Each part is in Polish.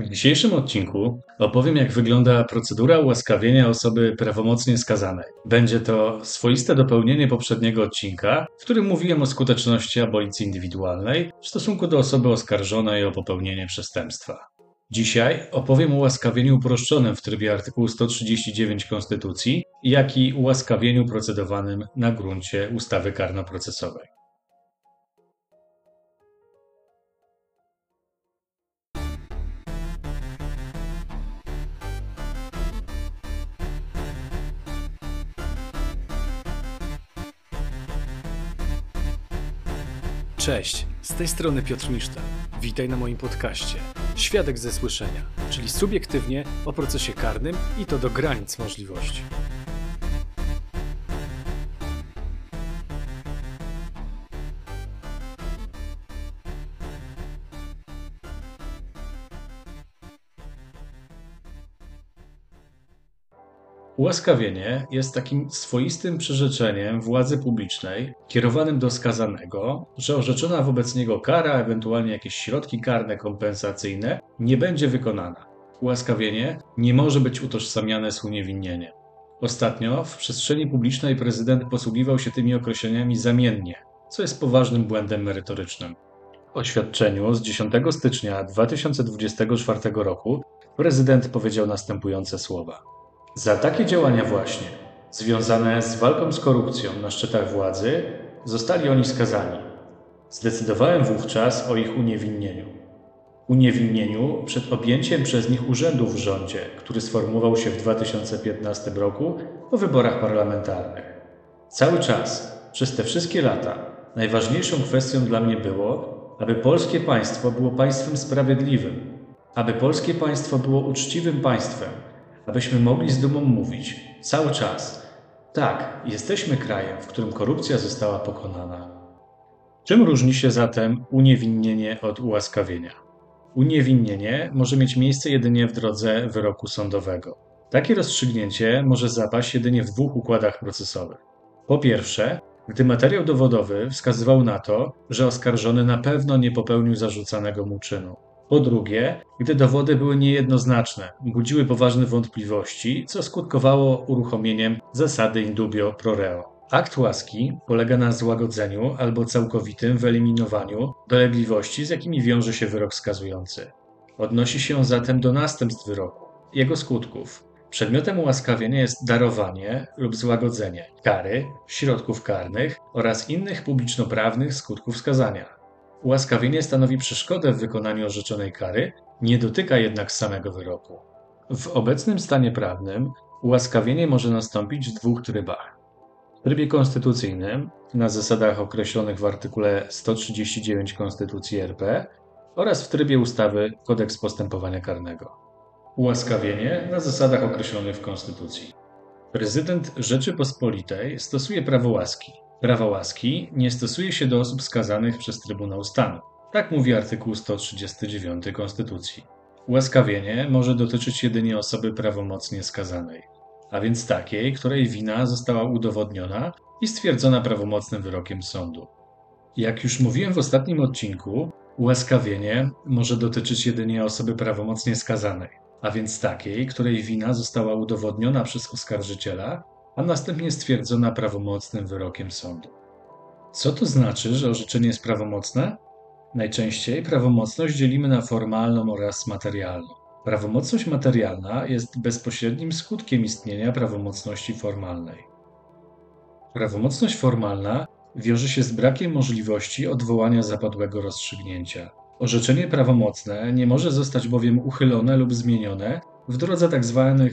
W dzisiejszym odcinku opowiem, jak wygląda procedura ułaskawienia osoby prawomocnie skazanej. Będzie to swoiste dopełnienie poprzedniego odcinka, w którym mówiłem o skuteczności abolicji indywidualnej w stosunku do osoby oskarżonej o popełnienie przestępstwa. Dzisiaj opowiem o ułaskawieniu uproszczonym w trybie artykułu 139 Konstytucji, jak i ułaskawieniu procedowanym na gruncie ustawy karnoprocesowej. Cześć, z tej strony Piotr Miszta. Witaj na moim podcaście Świadek ze słyszenia, czyli subiektywnie o procesie karnym i to do granic możliwości. Ułaskawienie jest takim swoistym przyrzeczeniem władzy publicznej kierowanym do skazanego, że orzeczona wobec niego kara, ewentualnie jakieś środki karne kompensacyjne, nie będzie wykonana. Ułaskawienie nie może być utożsamiane z uniewinnieniem. Ostatnio w przestrzeni publicznej prezydent posługiwał się tymi określeniami zamiennie, co jest poważnym błędem merytorycznym. W oświadczeniu z 10 stycznia 2024 roku prezydent powiedział następujące słowa. Za takie działania właśnie, związane z walką z korupcją na szczytach władzy, zostali oni skazani. Zdecydowałem wówczas o ich uniewinnieniu. Uniewinnieniu przed objęciem przez nich urzędu w rządzie, który sformułował się w 2015 roku po wyborach parlamentarnych. Cały czas, przez te wszystkie lata, najważniejszą kwestią dla mnie było, aby polskie państwo było państwem sprawiedliwym, aby polskie państwo było uczciwym państwem, abyśmy mogli z dumą mówić cały czas: tak, jesteśmy krajem, w którym korupcja została pokonana. Czym różni się zatem uniewinnienie od ułaskawienia? Uniewinnienie może mieć miejsce jedynie w drodze wyroku sądowego. Takie rozstrzygnięcie może zapaść jedynie w dwóch układach procesowych. Po pierwsze, gdy materiał dowodowy wskazywał na to, że oskarżony na pewno nie popełnił zarzucanego mu czynu. Po drugie, gdy dowody były niejednoznaczne, budziły poważne wątpliwości, co skutkowało uruchomieniem zasady indubio pro reo. Akt łaski polega na złagodzeniu albo całkowitym wyeliminowaniu dolegliwości, z jakimi wiąże się wyrok skazujący. Odnosi się zatem do następstw wyroku, jego skutków. Przedmiotem ułaskawienia jest darowanie lub złagodzenie kary, środków karnych oraz innych publicznoprawnych skutków skazania. Ułaskawienie stanowi przeszkodę w wykonaniu orzeczonej kary, nie dotyka jednak samego wyroku. W obecnym stanie prawnym ułaskawienie może nastąpić w dwóch trybach. W trybie konstytucyjnym, na zasadach określonych w artykule 139 Konstytucji RP oraz w trybie ustawy Kodeks Postępowania Karnego. Ułaskawienie na zasadach określonych w Konstytucji. Prezydent Rzeczypospolitej stosuje prawo łaski, Prawa łaski nie stosuje się do osób skazanych przez Trybunał Stanu. Tak mówi artykuł 139 Konstytucji. Ułaskawienie może dotyczyć jedynie osoby prawomocnie skazanej, a więc takiej, której wina została udowodniona i stwierdzona prawomocnym wyrokiem sądu. Jak już mówiłem w ostatnim odcinku, ułaskawienie może dotyczyć jedynie osoby prawomocnie skazanej, a więc takiej, której wina została udowodniona przez oskarżyciela a następnie stwierdzona prawomocnym wyrokiem sądu. Co to znaczy, że orzeczenie jest prawomocne? Najczęściej prawomocność dzielimy na formalną oraz materialną. Prawomocność materialna jest bezpośrednim skutkiem istnienia prawomocności formalnej. Prawomocność formalna wiąże się z brakiem możliwości odwołania zapadłego rozstrzygnięcia. Orzeczenie prawomocne nie może zostać bowiem uchylone lub zmienione w drodze. Tak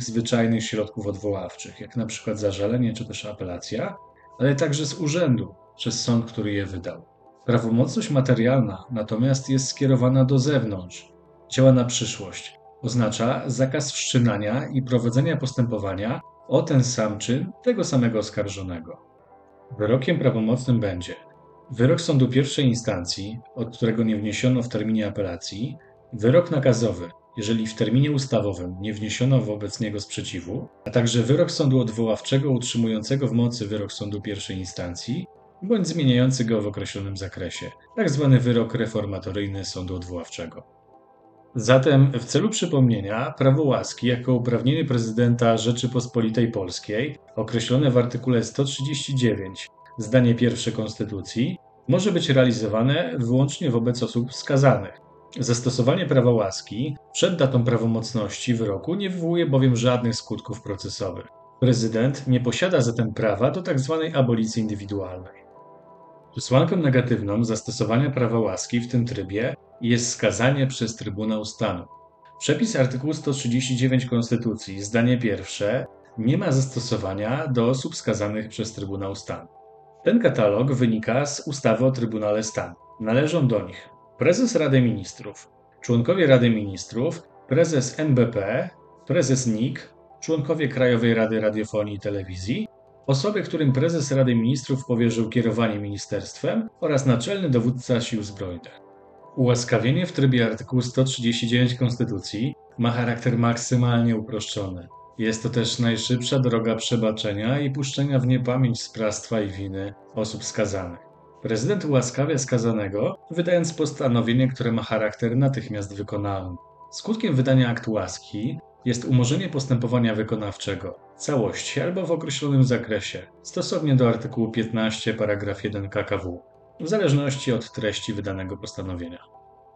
zwyczajnych środków odwoławczych, jak na przykład zażalenie czy też apelacja, ale także z urzędu przez sąd, który je wydał. Prawomocność materialna natomiast jest skierowana do zewnątrz, działa na przyszłość. Oznacza zakaz wszczynania i prowadzenia postępowania o ten sam czyn tego samego oskarżonego. Wyrokiem prawomocnym będzie wyrok sądu pierwszej instancji, od którego nie wniesiono w terminie apelacji, wyrok nakazowy, jeżeli w terminie ustawowym nie wniesiono wobec niego sprzeciwu, a także wyrok sądu odwoławczego utrzymującego w mocy wyrok sądu pierwszej instancji bądź zmieniający go w określonym zakresie, tzw. Tak wyrok reformatoryjny sądu odwoławczego. Zatem w celu przypomnienia, prawo łaski jako uprawnienie prezydenta Rzeczypospolitej Polskiej, określone w artykule 139, zdanie pierwsze Konstytucji, może być realizowane wyłącznie wobec osób skazanych. Zastosowanie prawa łaski przed datą prawomocności wyroku nie wywołuje bowiem żadnych skutków procesowych. Prezydent nie posiada zatem prawa do tzw. abolicji indywidualnej. Przesłanką negatywną zastosowania prawa łaski w tym trybie jest skazanie przez Trybunał Stanu. Przepis artykułu 139 Konstytucji, zdanie pierwsze, nie ma zastosowania do osób skazanych przez Trybunał Stanu. Ten katalog wynika z ustawy o Trybunale Stanu. Należą do nich prezes Rady Ministrów, członkowie Rady Ministrów, prezes NBP, prezes NIK, członkowie Krajowej Rady Radiofonii i Telewizji, osoby, którym prezes Rady Ministrów powierzył kierowanie ministerstwem oraz naczelny dowódca Sił Zbrojnych. Ułaskawienie w trybie artykułu 139 Konstytucji ma charakter maksymalnie uproszczony. Jest to też najszybsza droga przebaczenia i puszczenia w niepamięć sprawstwa i winy osób skazanych. Prezydent ułaskawia skazanego, wydając postanowienie, które ma charakter natychmiast wykonalny. Skutkiem wydania aktu łaski jest umorzenie postępowania wykonawczego całości albo w określonym zakresie, stosownie do artykułu 15 paragraf 1 KKW, w zależności od treści wydanego postanowienia.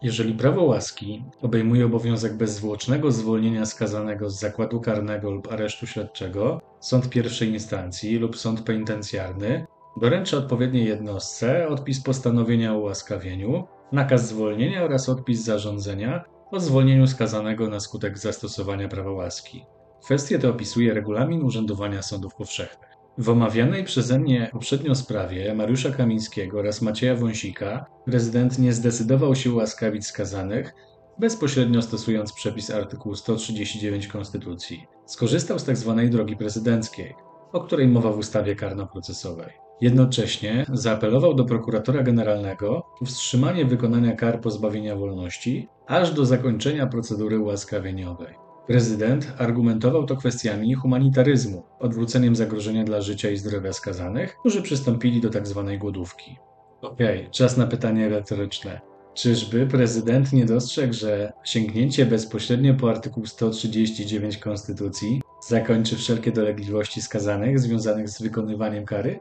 Jeżeli prawo łaski obejmuje obowiązek bezzwłocznego zwolnienia skazanego z zakładu karnego lub aresztu śledczego, sąd pierwszej instancji lub sąd penitencjarny doręcza odpowiedniej jednostce odpis postanowienia o ułaskawieniu, nakaz zwolnienia oraz odpis zarządzenia o zwolnieniu skazanego na skutek zastosowania prawa łaski. Kwestię tę opisuje regulamin urzędowania sądów powszechnych. W omawianej przeze mnie poprzednio sprawie Mariusza Kamińskiego oraz Macieja Wąsika prezydent nie zdecydował się ułaskawić skazanych, bezpośrednio stosując przepis artykułu 139 Konstytucji. Skorzystał z tzw. Tak drogi prezydenckiej, o której mowa w ustawie karno-procesowej. Jednocześnie zaapelował do prokuratora generalnego o wstrzymanie wykonania kar pozbawienia wolności aż do zakończenia procedury ułaskawieniowej. Prezydent argumentował to kwestiami humanitaryzmu, odwróceniem zagrożenia dla życia i zdrowia skazanych, którzy przystąpili do tzw. Tak głodówki. Okej, okay, czas na pytanie retoryczne. Czyżby prezydent nie dostrzegł, że sięgnięcie bezpośrednio po artykuł 139 Konstytucji zakończy wszelkie dolegliwości skazanych związanych z wykonywaniem kary?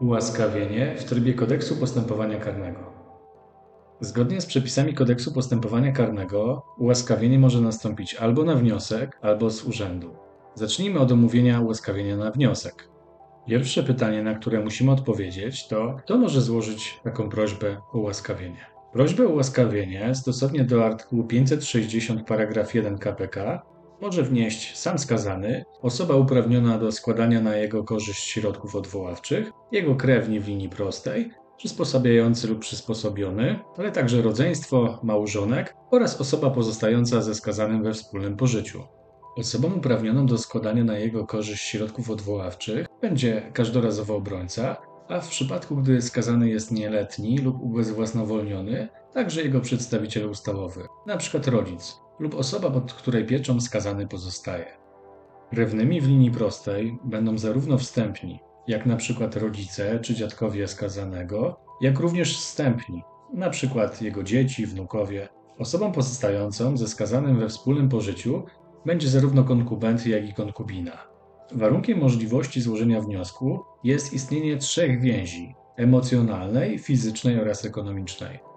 Ułaskawienie w trybie kodeksu postępowania karnego. Zgodnie z przepisami kodeksu postępowania karnego, ułaskawienie może nastąpić albo na wniosek, albo z urzędu. Zacznijmy od omówienia ułaskawienia na wniosek. Pierwsze pytanie, na które musimy odpowiedzieć, to kto może złożyć taką prośbę o ułaskawienie? Prośbę o ułaskawienie stosownie do artykułu 560 paragraf 1 KPK może wnieść sam skazany, osoba uprawniona do składania na jego korzyść środków odwoławczych, jego krewni w linii prostej, przysposabiający lub przysposobiony, ale także rodzeństwo, małżonek oraz osoba pozostająca ze skazanym we wspólnym pożyciu. Osobą uprawnioną do składania na jego korzyść środków odwoławczych będzie każdorazowo obrońca, a w przypadku, gdy skazany jest nieletni lub ubezwłasnowolniony, także jego przedstawiciel ustawowy, np. rodzic lub osoba, pod której pieczą skazany pozostaje. Krewnymi w linii prostej będą zarówno wstępni, jak np. rodzice czy dziadkowie skazanego, jak również wstępni, np. jego dzieci, wnukowie. Osobą pozostającą ze skazanym we wspólnym pożyciu będzie zarówno konkubent, jak i konkubina. Warunkiem możliwości złożenia wniosku jest istnienie trzech więzi emocjonalnej, fizycznej oraz ekonomicznej.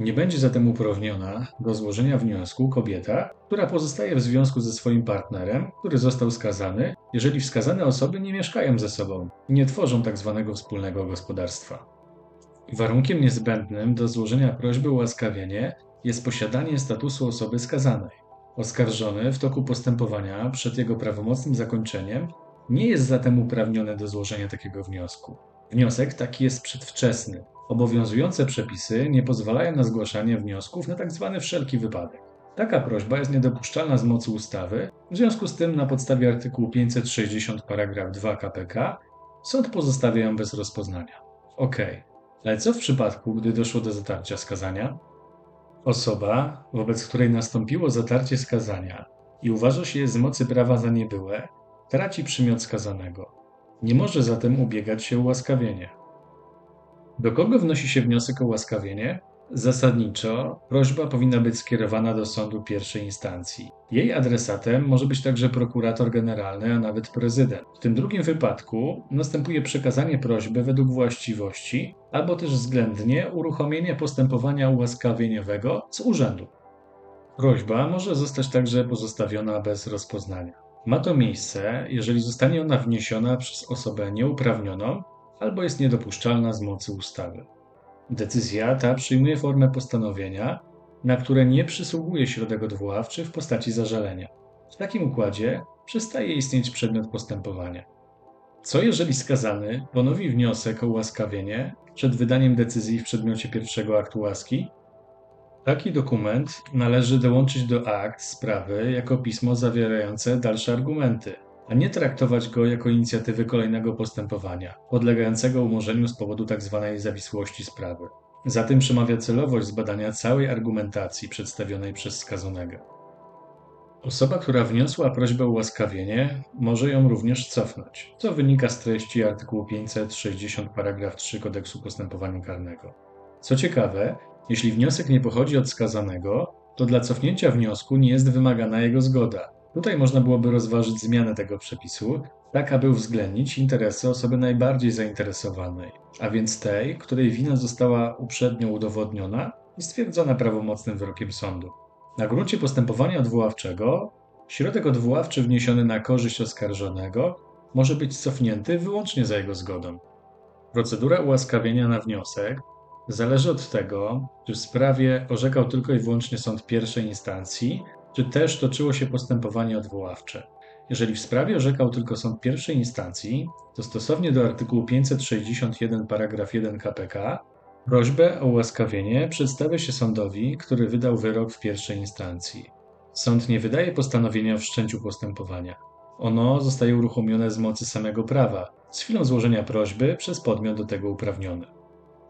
Nie będzie zatem uprawniona do złożenia wniosku kobieta, która pozostaje w związku ze swoim partnerem, który został skazany, jeżeli wskazane osoby nie mieszkają ze sobą i nie tworzą tzw. Tak wspólnego gospodarstwa. Warunkiem niezbędnym do złożenia prośby o łaskawienie jest posiadanie statusu osoby skazanej. Oskarżony w toku postępowania przed jego prawomocnym zakończeniem nie jest zatem uprawniony do złożenia takiego wniosku. Wniosek taki jest przedwczesny. Obowiązujące przepisy nie pozwalają na zgłaszanie wniosków na tzw. Tak wszelki wypadek. Taka prośba jest niedopuszczalna z mocy ustawy, w związku z tym na podstawie artykułu 560 paragraf 2 KPK sąd pozostawia ją bez rozpoznania. Ok, ale co w przypadku, gdy doszło do zatarcia skazania? Osoba, wobec której nastąpiło zatarcie skazania i uważa się je z mocy prawa za niebyłe, traci przymiot skazanego. Nie może zatem ubiegać się ułaskawienie. Do kogo wnosi się wniosek o ułaskawienie? Zasadniczo prośba powinna być skierowana do sądu pierwszej instancji. Jej adresatem może być także prokurator generalny, a nawet prezydent. W tym drugim wypadku następuje przekazanie prośby według właściwości albo też względnie uruchomienie postępowania ułaskawieniowego z urzędu. Prośba może zostać także pozostawiona bez rozpoznania. Ma to miejsce, jeżeli zostanie ona wniesiona przez osobę nieuprawnioną albo jest niedopuszczalna z mocy ustawy. Decyzja ta przyjmuje formę postanowienia, na które nie przysługuje środek odwoławczy w postaci zażalenia. W takim układzie przestaje istnieć przedmiot postępowania. Co jeżeli skazany ponowi wniosek o ułaskawienie przed wydaniem decyzji w przedmiocie pierwszego aktu łaski? Taki dokument należy dołączyć do akt sprawy jako pismo zawierające dalsze argumenty, a nie traktować go jako inicjatywy kolejnego postępowania, podlegającego umorzeniu z powodu tzw. zawisłości sprawy. Za tym przemawia celowość zbadania całej argumentacji przedstawionej przez skazanego. Osoba, która wniosła prośbę o ułaskawienie, może ją również cofnąć, co wynika z treści artykułu 560 paragraf 3 Kodeksu Postępowania Karnego. Co ciekawe, jeśli wniosek nie pochodzi od skazanego, to dla cofnięcia wniosku nie jest wymagana jego zgoda. Tutaj można byłoby rozważyć zmianę tego przepisu, tak aby uwzględnić interesy osoby najbardziej zainteresowanej, a więc tej, której wina została uprzednio udowodniona i stwierdzona prawomocnym wyrokiem sądu. Na gruncie postępowania odwoławczego środek odwoławczy wniesiony na korzyść oskarżonego może być cofnięty wyłącznie za jego zgodą. Procedura ułaskawienia na wniosek zależy od tego, czy w sprawie orzekał tylko i wyłącznie sąd pierwszej instancji, czy też toczyło się postępowanie odwoławcze. Jeżeli w sprawie orzekał tylko sąd pierwszej instancji, to stosownie do artykułu 561 paragraf 1 KPK prośbę o ułaskawienie przedstawia się sądowi, który wydał wyrok w pierwszej instancji. Sąd nie wydaje postanowienia o wszczęciu postępowania. Ono zostaje uruchomione z mocy samego prawa, z chwilą złożenia prośby przez podmiot do tego uprawniony.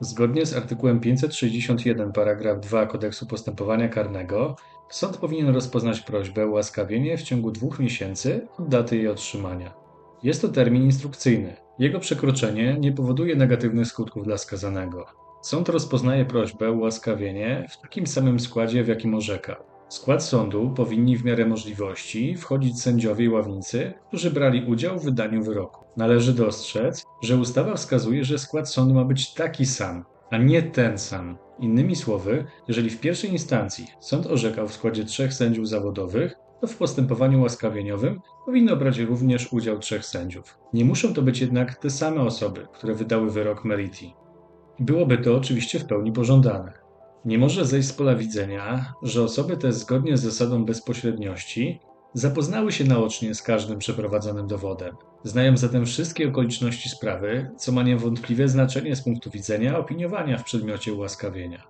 Zgodnie z artykułem 561 paragraf 2 Kodeksu Postępowania Karnego, sąd powinien rozpoznać prośbę o łaskawienie w ciągu dwóch miesięcy od daty jej otrzymania. Jest to termin instrukcyjny. Jego przekroczenie nie powoduje negatywnych skutków dla skazanego. Sąd rozpoznaje prośbę o łaskawienie w takim samym składzie, w jakim orzekał. W skład sądu powinni w miarę możliwości wchodzić sędziowie i ławnicy, którzy brali udział w wydaniu wyroku. Należy dostrzec, że ustawa wskazuje, że skład sądu ma być taki sam, a nie ten sam. Innymi słowy, jeżeli w pierwszej instancji sąd orzekał w składzie trzech sędziów zawodowych, to w postępowaniu łaskawieniowym powinno brać również udział trzech sędziów. Nie muszą to być jednak te same osoby, które wydały wyrok Meriti. Byłoby to oczywiście w pełni pożądane. Nie może zejść z pola widzenia, że osoby te zgodnie z zasadą bezpośredniości zapoznały się naocznie z każdym przeprowadzonym dowodem. Znają zatem wszystkie okoliczności sprawy, co ma niewątpliwie znaczenie z punktu widzenia opiniowania w przedmiocie ułaskawienia.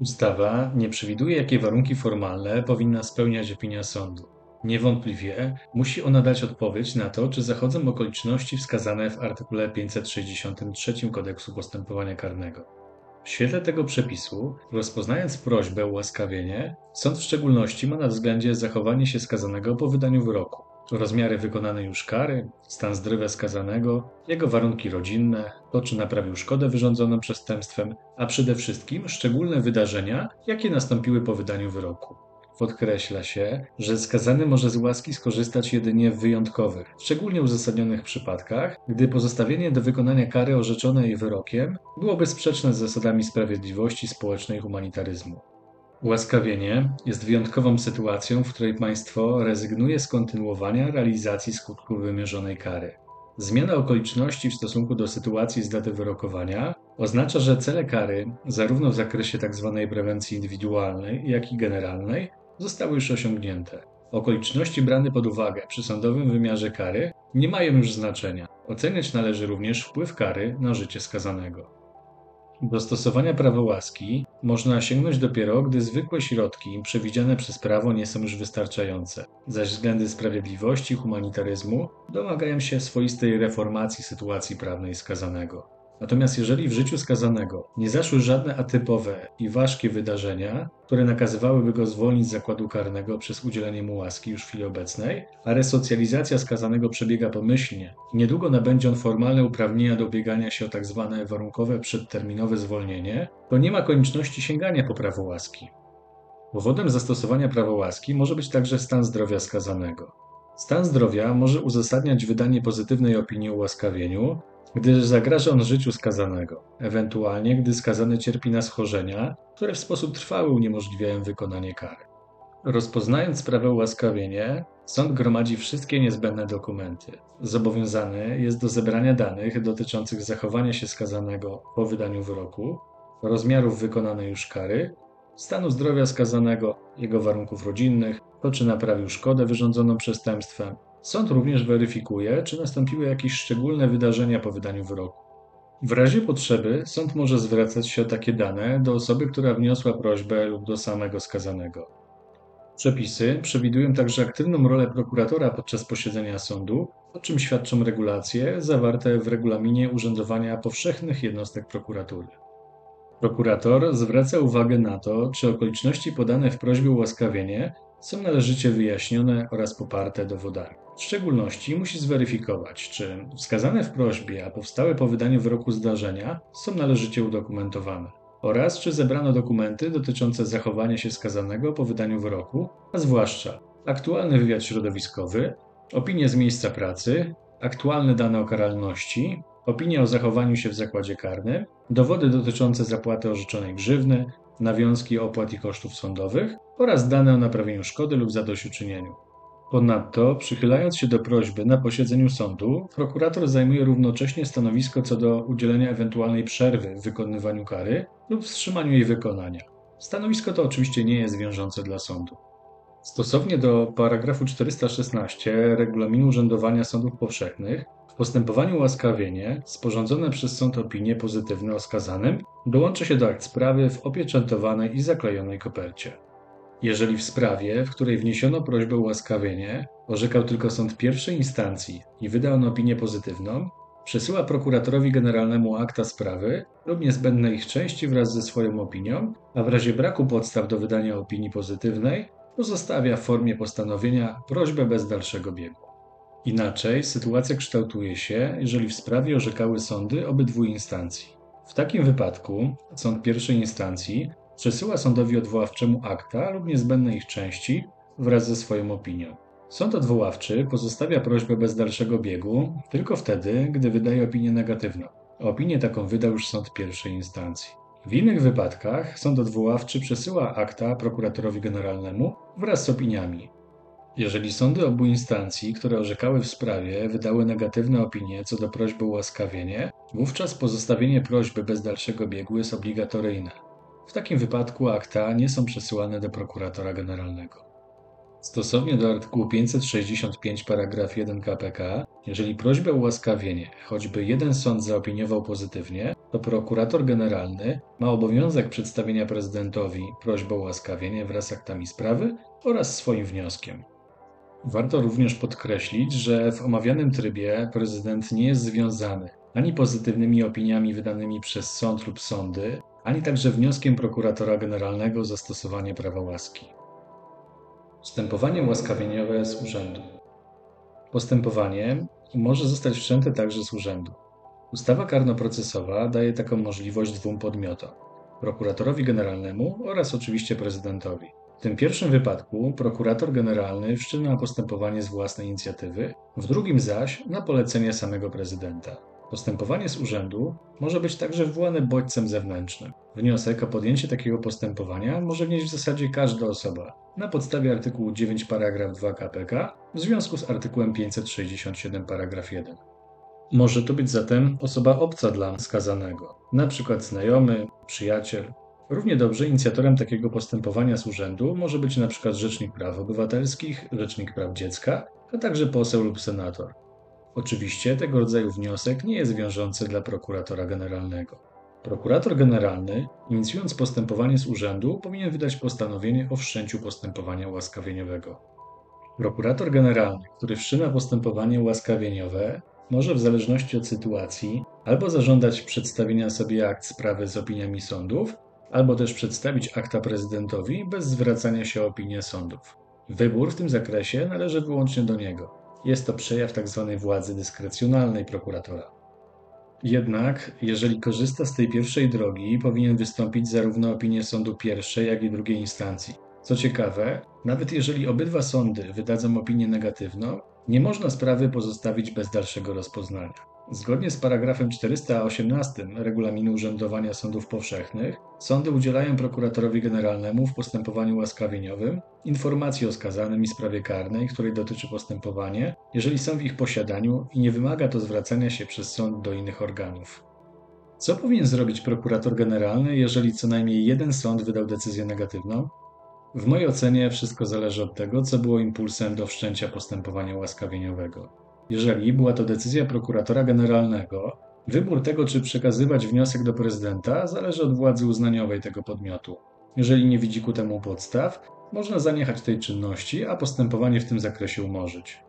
Ustawa nie przewiduje, jakie warunki formalne powinna spełniać opinia sądu. Niewątpliwie musi ona dać odpowiedź na to, czy zachodzą okoliczności wskazane w artykule 563 Kodeksu Postępowania Karnego. W świetle tego przepisu, rozpoznając prośbę o ułaskawienie, sąd w szczególności ma na względzie zachowanie się skazanego po wydaniu wyroku, rozmiary wykonanej już kary, stan zdrowia skazanego, jego warunki rodzinne, to czy naprawił szkodę wyrządzoną przestępstwem, a przede wszystkim szczególne wydarzenia, jakie nastąpiły po wydaniu wyroku. Podkreśla się, że skazany może z łaski skorzystać jedynie w wyjątkowych, szczególnie uzasadnionych przypadkach, gdy pozostawienie do wykonania kary orzeczonej wyrokiem byłoby sprzeczne z zasadami sprawiedliwości społecznej i humanitaryzmu. Ułaskawienie jest wyjątkową sytuacją, w której państwo rezygnuje z kontynuowania realizacji skutków wymierzonej kary. Zmiana okoliczności w stosunku do sytuacji z daty wyrokowania oznacza, że cele kary, zarówno w zakresie tzw. Tak prewencji indywidualnej, jak i generalnej, zostały już osiągnięte. Okoliczności brane pod uwagę przy sądowym wymiarze kary nie mają już znaczenia. Oceniać należy również wpływ kary na życie skazanego. Do stosowania prawa łaski można sięgnąć dopiero, gdy zwykłe środki przewidziane przez prawo nie są już wystarczające, zaś względy sprawiedliwości i humanitaryzmu domagają się swoistej reformacji sytuacji prawnej skazanego. Natomiast jeżeli w życiu skazanego nie zaszły żadne atypowe i ważkie wydarzenia, które nakazywałyby go zwolnić z zakładu karnego przez udzielenie mu łaski już w chwili obecnej, a resocjalizacja skazanego przebiega pomyślnie i niedługo nabędzie on formalne uprawnienia do ubiegania się o tzw. Tak warunkowe przedterminowe zwolnienie, to nie ma konieczności sięgania po prawo łaski. Powodem zastosowania prawa łaski może być także stan zdrowia skazanego. Stan zdrowia może uzasadniać wydanie pozytywnej opinii o ułaskawieniu, gdy zagraża on życiu skazanego, ewentualnie gdy skazany cierpi na schorzenia, które w sposób trwały uniemożliwiają wykonanie kary. Rozpoznając sprawę ułaskawienie, sąd gromadzi wszystkie niezbędne dokumenty. Zobowiązany jest do zebrania danych dotyczących zachowania się skazanego po wydaniu wyroku, rozmiarów wykonanej już kary, stanu zdrowia skazanego, jego warunków rodzinnych, to czy naprawił szkodę wyrządzoną przestępstwem, Sąd również weryfikuje, czy nastąpiły jakieś szczególne wydarzenia po wydaniu wyroku. W razie potrzeby sąd może zwracać się o takie dane do osoby, która wniosła prośbę lub do samego skazanego. Przepisy przewidują także aktywną rolę prokuratora podczas posiedzenia sądu, o czym świadczą regulacje zawarte w regulaminie urzędowania powszechnych jednostek prokuratury. Prokurator zwraca uwagę na to, czy okoliczności podane w prośbie o ułaskawienie są należycie wyjaśnione oraz poparte dowodami. W szczególności musi zweryfikować, czy wskazane w prośbie, a powstałe po wydaniu wyroku zdarzenia są należycie udokumentowane oraz czy zebrano dokumenty dotyczące zachowania się skazanego po wydaniu wyroku, a zwłaszcza aktualny wywiad środowiskowy, opinie z miejsca pracy, aktualne dane o karalności, opinie o zachowaniu się w zakładzie karnym, dowody dotyczące zapłaty orzeczonej grzywny, nawiązki opłat i kosztów sądowych oraz dane o naprawieniu szkody lub zadośćuczynieniu. Ponadto, przychylając się do prośby na posiedzeniu sądu, prokurator zajmuje równocześnie stanowisko co do udzielenia ewentualnej przerwy w wykonywaniu kary lub wstrzymaniu jej wykonania. Stanowisko to oczywiście nie jest wiążące dla sądu. Stosownie do paragrafu 416 Regulaminu Urzędowania Sądów Powszechnych, w postępowaniu łaskawienie sporządzone przez sąd opinie pozytywne o skazanym dołącza się do akt sprawy w opieczętowanej i zaklejonej kopercie. Jeżeli w sprawie, w której wniesiono prośbę o łaskawienie, orzekał tylko sąd pierwszej instancji i wydał on opinię pozytywną, przesyła prokuratorowi generalnemu akta sprawy lub niezbędne ich części wraz ze swoją opinią, a w razie braku podstaw do wydania opinii pozytywnej pozostawia w formie postanowienia prośbę bez dalszego biegu. Inaczej sytuacja kształtuje się, jeżeli w sprawie orzekały sądy obydwu instancji. W takim wypadku sąd pierwszej instancji przesyła sądowi odwoławczemu akta lub niezbędne ich części wraz ze swoją opinią. Sąd odwoławczy pozostawia prośbę bez dalszego biegu tylko wtedy, gdy wydaje opinię negatywną. Opinię taką wydał już sąd pierwszej instancji. W innych wypadkach sąd odwoławczy przesyła akta prokuratorowi generalnemu wraz z opiniami. Jeżeli sądy obu instancji, które orzekały w sprawie, wydały negatywne opinie co do prośby o ułaskawienie, wówczas pozostawienie prośby bez dalszego biegu jest obligatoryjne. W takim wypadku akta nie są przesyłane do prokuratora generalnego. Stosownie do artykułu 565 paragraf 1 KPK, jeżeli prośbę o ułaskawienie choćby jeden sąd zaopiniował pozytywnie, to prokurator generalny ma obowiązek przedstawienia prezydentowi prośby o ułaskawienie wraz z aktami sprawy oraz swoim wnioskiem. Warto również podkreślić, że w omawianym trybie prezydent nie jest związany ani pozytywnymi opiniami wydanymi przez sąd lub sądy, ani także wnioskiem prokuratora generalnego o zastosowanie prawa łaski. Postępowanie łaskawieniowe z urzędu. Postępowanie może zostać wszczęte także z urzędu. Ustawa karnoprocesowa daje taką możliwość dwóm podmiotom: prokuratorowi generalnemu oraz oczywiście prezydentowi. W tym pierwszym wypadku prokurator generalny wszczyna postępowanie z własnej inicjatywy, w drugim zaś na polecenie samego prezydenta. Postępowanie z urzędu może być także wywołane bodźcem zewnętrznym. Wniosek o podjęcie takiego postępowania może wnieść w zasadzie każda osoba na podstawie artykułu 9 paragraf 2 KPK w związku z artykułem 567 paragraf 1. Może to być zatem osoba obca dla skazanego, przykład znajomy, przyjaciel. Równie dobrze inicjatorem takiego postępowania z urzędu może być przykład Rzecznik Praw Obywatelskich, Rzecznik Praw Dziecka, a także poseł lub senator. Oczywiście tego rodzaju wniosek nie jest wiążący dla prokuratora generalnego. Prokurator generalny, inicjując postępowanie z urzędu, powinien wydać postanowienie o wszczęciu postępowania łaskawieniowego. Prokurator generalny, który wszczyna postępowanie łaskawieniowe, może w zależności od sytuacji albo zażądać przedstawienia sobie akt sprawy z opiniami sądów, albo też przedstawić akta prezydentowi bez zwracania się o opinię sądów. Wybór w tym zakresie należy wyłącznie do niego. Jest to przejaw tzw. władzy dyskrecjonalnej prokuratora. Jednak, jeżeli korzysta z tej pierwszej drogi, powinien wystąpić zarówno opinię sądu pierwszej, jak i drugiej instancji. Co ciekawe, nawet jeżeli obydwa sądy wydadzą opinię negatywną, nie można sprawy pozostawić bez dalszego rozpoznania. Zgodnie z paragrafem 418 Regulaminu Urzędowania Sądów Powszechnych, sądy udzielają prokuratorowi generalnemu w postępowaniu łaskawieniowym informacji o skazanym i sprawie karnej, której dotyczy postępowanie, jeżeli są w ich posiadaniu i nie wymaga to zwracania się przez sąd do innych organów. Co powinien zrobić prokurator generalny, jeżeli co najmniej jeden sąd wydał decyzję negatywną? W mojej ocenie wszystko zależy od tego, co było impulsem do wszczęcia postępowania łaskawieniowego. Jeżeli była to decyzja prokuratora generalnego, wybór tego, czy przekazywać wniosek do prezydenta, zależy od władzy uznaniowej tego podmiotu. Jeżeli nie widzi ku temu podstaw, można zaniechać tej czynności, a postępowanie w tym zakresie umorzyć.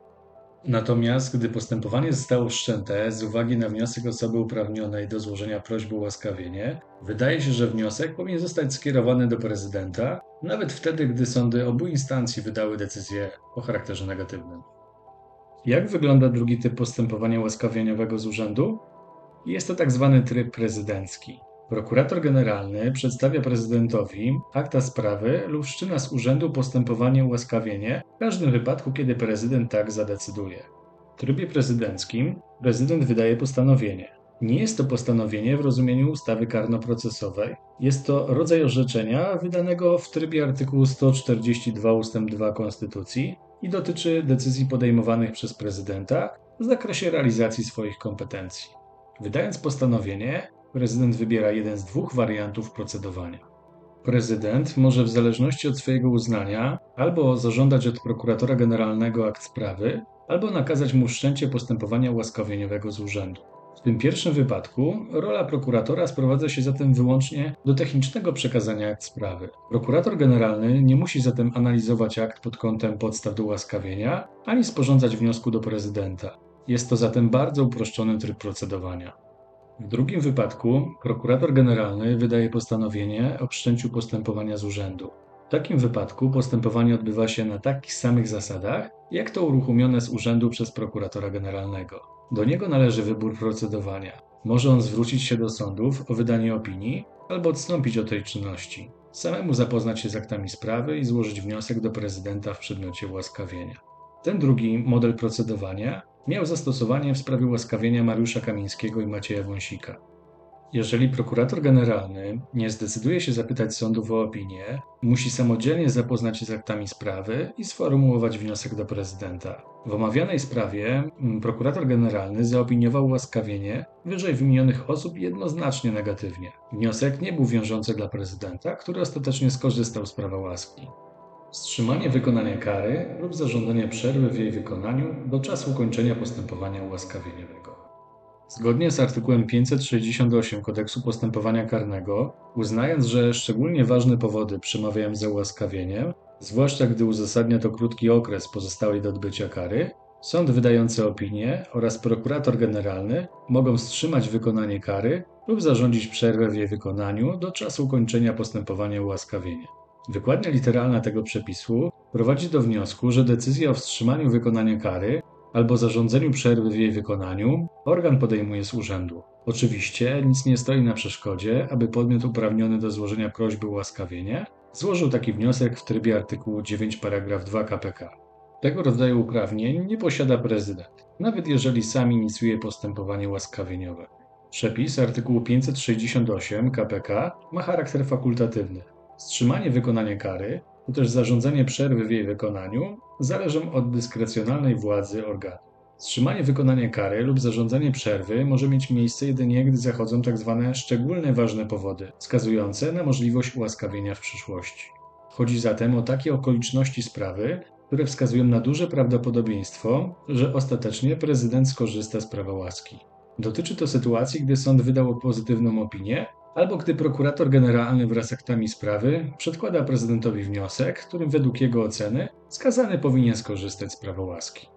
Natomiast gdy postępowanie zostało wszczęte z uwagi na wniosek osoby uprawnionej do złożenia prośby o łaskawienie, wydaje się, że wniosek powinien zostać skierowany do prezydenta, nawet wtedy, gdy sądy obu instancji wydały decyzję o charakterze negatywnym. Jak wygląda drugi typ postępowania łaskawieniowego z urzędu? Jest to tak zwany tryb prezydencki. Prokurator generalny przedstawia prezydentowi akta sprawy lub wszczyna z urzędu postępowanie ułaskawienie w każdym wypadku, kiedy prezydent tak zadecyduje. W trybie prezydenckim prezydent wydaje postanowienie. Nie jest to postanowienie w rozumieniu ustawy karnoprocesowej. Jest to rodzaj orzeczenia wydanego w trybie artykułu 142 ust. 2 Konstytucji i dotyczy decyzji podejmowanych przez prezydenta w zakresie realizacji swoich kompetencji. Wydając postanowienie, prezydent wybiera jeden z dwóch wariantów procedowania. Prezydent może w zależności od swojego uznania albo zażądać od prokuratora generalnego akt sprawy, albo nakazać mu wszczęcie postępowania łaskawieniowego z urzędu. W tym pierwszym wypadku rola prokuratora sprowadza się zatem wyłącznie do technicznego przekazania akt sprawy. Prokurator generalny nie musi zatem analizować akt pod kątem podstaw do łaskawienia, ani sporządzać wniosku do prezydenta. Jest to zatem bardzo uproszczony tryb procedowania. W drugim wypadku prokurator generalny wydaje postanowienie o wszczęciu postępowania z urzędu. W takim wypadku postępowanie odbywa się na takich samych zasadach, jak to uruchomione z urzędu przez prokuratora generalnego. Do niego należy wybór procedowania. Może on zwrócić się do sądów o wydanie opinii albo odstąpić od tej czynności, samemu zapoznać się z aktami sprawy i złożyć wniosek do prezydenta w przedmiocie ułaskawienia. Ten drugi model procedowania miał zastosowanie w sprawie łaskawienia Mariusza Kamińskiego i Macieja Wąsika. Jeżeli prokurator generalny nie zdecyduje się zapytać sądów o opinię, musi samodzielnie zapoznać się z aktami sprawy i sformułować wniosek do prezydenta. W omawianej sprawie mm, prokurator generalny zaopiniował łaskawienie wyżej wymienionych osób jednoznacznie negatywnie. Wniosek nie był wiążący dla prezydenta, który ostatecznie skorzystał z prawa łaski. Wstrzymanie wykonania kary lub zażądanie przerwy w jej wykonaniu do czasu ukończenia postępowania ułaskawieniowego. Zgodnie z artykułem 568 Kodeksu Postępowania Karnego, uznając, że szczególnie ważne powody przemawiają za ułaskawieniem, zwłaszcza gdy uzasadnia to krótki okres pozostały do odbycia kary, sąd wydający opinię oraz prokurator generalny mogą wstrzymać wykonanie kary lub zarządzić przerwę w jej wykonaniu do czasu ukończenia postępowania ułaskawienia. Wykładnia literalna tego przepisu prowadzi do wniosku, że decyzja o wstrzymaniu wykonania kary albo zarządzeniu przerwy w jej wykonaniu organ podejmuje z urzędu. Oczywiście nic nie stoi na przeszkodzie, aby podmiot uprawniony do złożenia prośby o łaskawienie złożył taki wniosek w trybie artykułu 9 paragraf 2 KPK. Tego rodzaju uprawnień nie posiada prezydent, nawet jeżeli sam inicjuje postępowanie łaskawieniowe. Przepis artykułu 568 KPK ma charakter fakultatywny. Wstrzymanie wykonania kary to też zarządzanie przerwy w jej wykonaniu zależą od dyskrecjonalnej władzy organu. Wstrzymanie wykonania kary lub zarządzanie przerwy może mieć miejsce jedynie, gdy zachodzą tzw. Tak szczególne ważne powody, wskazujące na możliwość ułaskawienia w przyszłości. Chodzi zatem o takie okoliczności sprawy, które wskazują na duże prawdopodobieństwo, że ostatecznie prezydent skorzysta z prawa łaski. Dotyczy to sytuacji, gdy sąd wydał pozytywną opinię, albo gdy prokurator generalny wraz z aktami sprawy przedkłada prezydentowi wniosek, którym według jego oceny skazany powinien skorzystać z prawa łaski.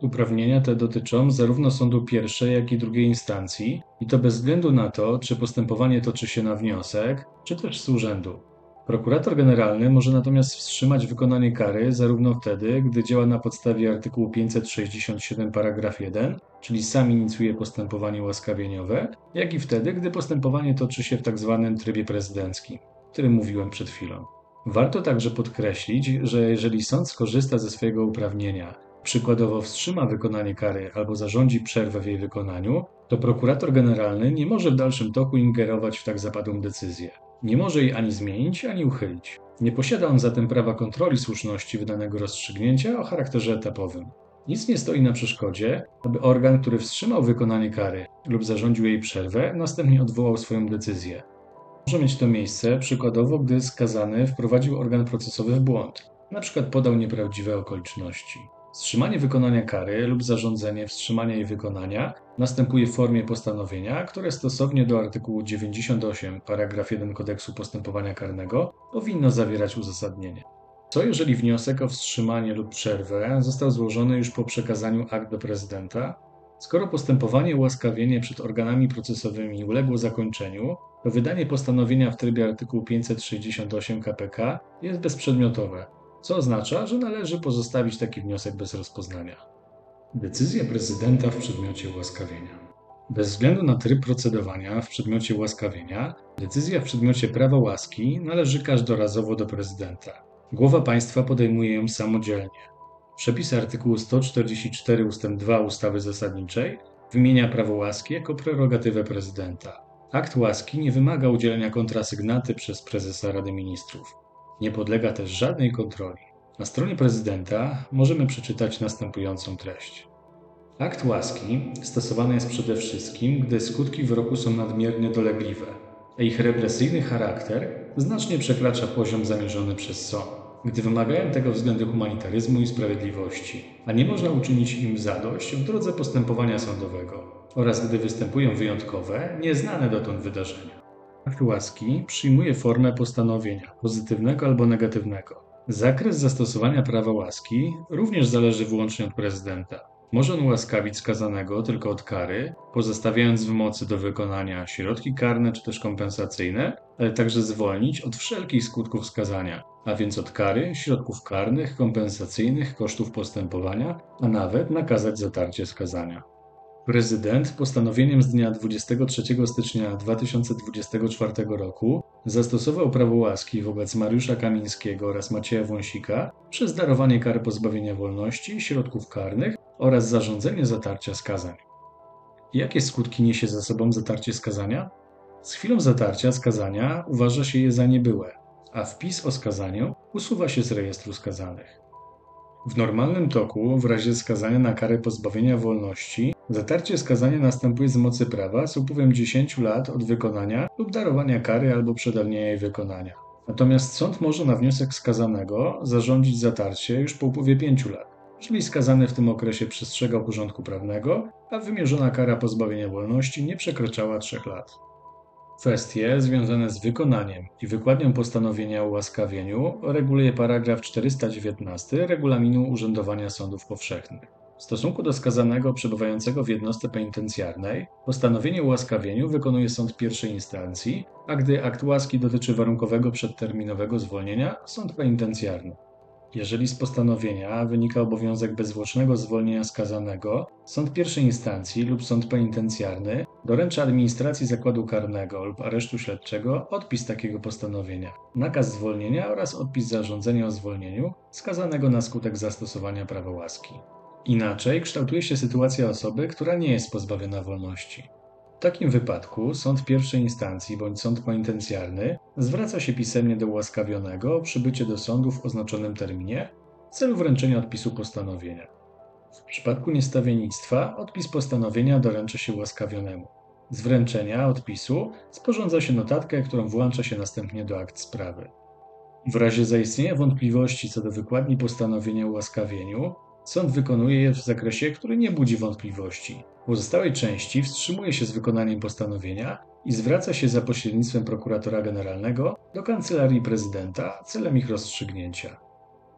Uprawnienia te dotyczą zarówno sądu pierwszej, jak i drugiej instancji, i to bez względu na to, czy postępowanie toczy się na wniosek, czy też z urzędu. Prokurator generalny może natomiast wstrzymać wykonanie kary zarówno wtedy, gdy działa na podstawie artykułu 567 paragraf 1, czyli sam inicjuje postępowanie łaskawieniowe, jak i wtedy, gdy postępowanie toczy się w tzw. Tak trybie prezydenckim, o którym mówiłem przed chwilą. Warto także podkreślić, że jeżeli sąd skorzysta ze swojego uprawnienia, przykładowo wstrzyma wykonanie kary albo zarządzi przerwę w jej wykonaniu, to prokurator generalny nie może w dalszym toku ingerować w tak zapadłą decyzję. Nie może jej ani zmienić, ani uchylić. Nie posiada on zatem prawa kontroli słuszności wydanego rozstrzygnięcia o charakterze etapowym. Nic nie stoi na przeszkodzie, aby organ, który wstrzymał wykonanie kary lub zarządził jej przerwę, następnie odwołał swoją decyzję. Może mieć to miejsce przykładowo, gdy skazany wprowadził organ procesowy w błąd, np. podał nieprawdziwe okoliczności. Wstrzymanie wykonania kary lub zarządzenie wstrzymania jej wykonania następuje w formie postanowienia, które stosownie do artykułu 98 paragraf 1 kodeksu postępowania karnego powinno zawierać uzasadnienie. Co jeżeli wniosek o wstrzymanie lub przerwę został złożony już po przekazaniu akt do prezydenta? Skoro postępowanie ułaskawienie przed organami procesowymi uległo zakończeniu, to wydanie postanowienia w trybie artykułu 568 KPK jest bezprzedmiotowe, co oznacza, że należy pozostawić taki wniosek bez rozpoznania. Decyzja prezydenta w przedmiocie ułaskawienia. Bez względu na tryb procedowania w przedmiocie ułaskawienia, decyzja w przedmiocie prawa łaski należy każdorazowo do prezydenta. Głowa państwa podejmuje ją samodzielnie. Przepis artykułu 144 ust. 2 ustawy zasadniczej wymienia prawo łaski jako prerogatywę prezydenta. Akt łaski nie wymaga udzielenia kontrasygnaty przez prezesa Rady Ministrów. Nie podlega też żadnej kontroli. Na stronie prezydenta możemy przeczytać następującą treść. Akt łaski stosowany jest przede wszystkim, gdy skutki wyroku są nadmiernie dolegliwe, a ich represyjny charakter znacznie przekracza poziom zamierzony przez sąd, gdy wymagają tego względy humanitaryzmu i sprawiedliwości, a nie można uczynić im zadość w drodze postępowania sądowego, oraz gdy występują wyjątkowe, nieznane dotąd wydarzenia. Akt łaski przyjmuje formę postanowienia, pozytywnego albo negatywnego. Zakres zastosowania prawa łaski również zależy wyłącznie od prezydenta. Może on łaskawić skazanego tylko od kary, pozostawiając w mocy do wykonania środki karne czy też kompensacyjne, ale także zwolnić od wszelkich skutków skazania, a więc od kary, środków karnych, kompensacyjnych, kosztów postępowania, a nawet nakazać zatarcie skazania. Prezydent postanowieniem z dnia 23 stycznia 2024 roku zastosował prawo łaski wobec Mariusza Kamińskiego oraz Macieja Wąsika przez darowanie kary pozbawienia wolności, środków karnych oraz zarządzenie zatarcia skazań. Jakie skutki niesie za sobą zatarcie skazania? Z chwilą zatarcia skazania uważa się je za niebyłe, a wpis o skazaniu usuwa się z rejestru skazanych. W normalnym toku, w razie skazania na karę pozbawienia wolności, zatarcie skazania następuje z mocy prawa z upływem 10 lat od wykonania lub darowania kary albo przedawnienia jej wykonania. Natomiast sąd może na wniosek skazanego zarządzić zatarcie już po upływie 5 lat, jeżeli skazany w tym okresie przestrzegał porządku prawnego, a wymierzona kara pozbawienia wolności nie przekraczała 3 lat. Kwestie związane z wykonaniem i wykładnią postanowienia o ułaskawieniu reguluje paragraf 419 Regulaminu Urzędowania Sądów Powszechnych. W stosunku do skazanego przebywającego w jednostce penitencjarnej, postanowienie o ułaskawieniu wykonuje sąd pierwszej instancji, a gdy akt łaski dotyczy warunkowego przedterminowego zwolnienia, sąd penitencjarny. Jeżeli z postanowienia wynika obowiązek bezzwłocznego zwolnienia skazanego, sąd pierwszej instancji lub sąd penitencjarny doręcza administracji zakładu karnego lub aresztu śledczego odpis takiego postanowienia, nakaz zwolnienia oraz odpis zarządzenia o zwolnieniu skazanego na skutek zastosowania prawa łaski. Inaczej kształtuje się sytuacja osoby, która nie jest pozbawiona wolności. W takim wypadku sąd pierwszej instancji bądź sąd penitencjarny zwraca się pisemnie do ułaskawionego o przybycie do sądu w oznaczonym terminie w celu wręczenia odpisu postanowienia. W przypadku niestawiennictwa odpis postanowienia doręcza się ułaskawionemu. Z wręczenia odpisu sporządza się notatkę, którą włącza się następnie do akt sprawy. W razie zaistnienia wątpliwości co do wykładni postanowienia o ułaskawieniu, Sąd wykonuje je w zakresie, który nie budzi wątpliwości. W pozostałej części wstrzymuje się z wykonaniem postanowienia i zwraca się za pośrednictwem prokuratora generalnego do kancelarii prezydenta celem ich rozstrzygnięcia.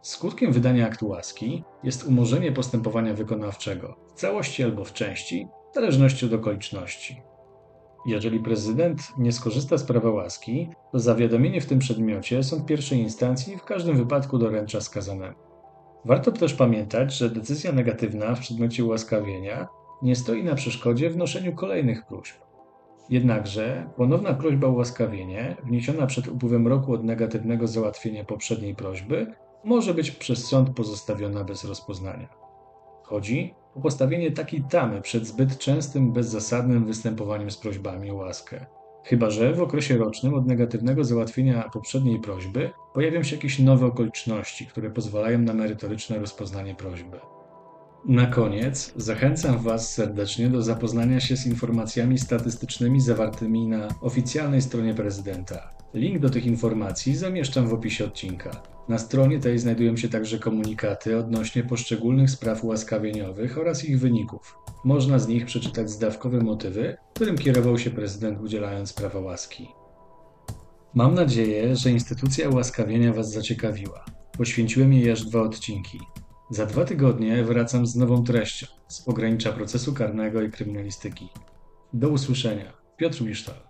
Skutkiem wydania aktu łaski jest umorzenie postępowania wykonawczego w całości albo w części, w zależności od okoliczności. Jeżeli prezydent nie skorzysta z prawa łaski, to zawiadomienie w tym przedmiocie sąd pierwszej instancji w każdym wypadku doręcza skazanemu. Warto też pamiętać, że decyzja negatywna w przedmiocie ułaskawienia nie stoi na przeszkodzie wnoszeniu kolejnych próśb. Jednakże ponowna prośba o ułaskawienie, wniesiona przed upływem roku od negatywnego załatwienia poprzedniej prośby, może być przez sąd pozostawiona bez rozpoznania. Chodzi o postawienie takiej tamy przed zbyt częstym, bezzasadnym występowaniem z prośbami o łaskę. Chyba, że w okresie rocznym od negatywnego załatwienia poprzedniej prośby pojawią się jakieś nowe okoliczności, które pozwalają na merytoryczne rozpoznanie prośby. Na koniec zachęcam Was serdecznie do zapoznania się z informacjami statystycznymi zawartymi na oficjalnej stronie prezydenta. Link do tych informacji zamieszczam w opisie odcinka. Na stronie tej znajdują się także komunikaty odnośnie poszczególnych spraw ułaskawieniowych oraz ich wyników. Można z nich przeczytać zdawkowe motywy, którym kierował się prezydent udzielając prawa łaski. Mam nadzieję, że instytucja ułaskawienia Was zaciekawiła. Poświęciłem jej aż dwa odcinki. Za dwa tygodnie wracam z nową treścią z pogranicza procesu karnego i kryminalistyki. Do usłyszenia. Piotr Misztal.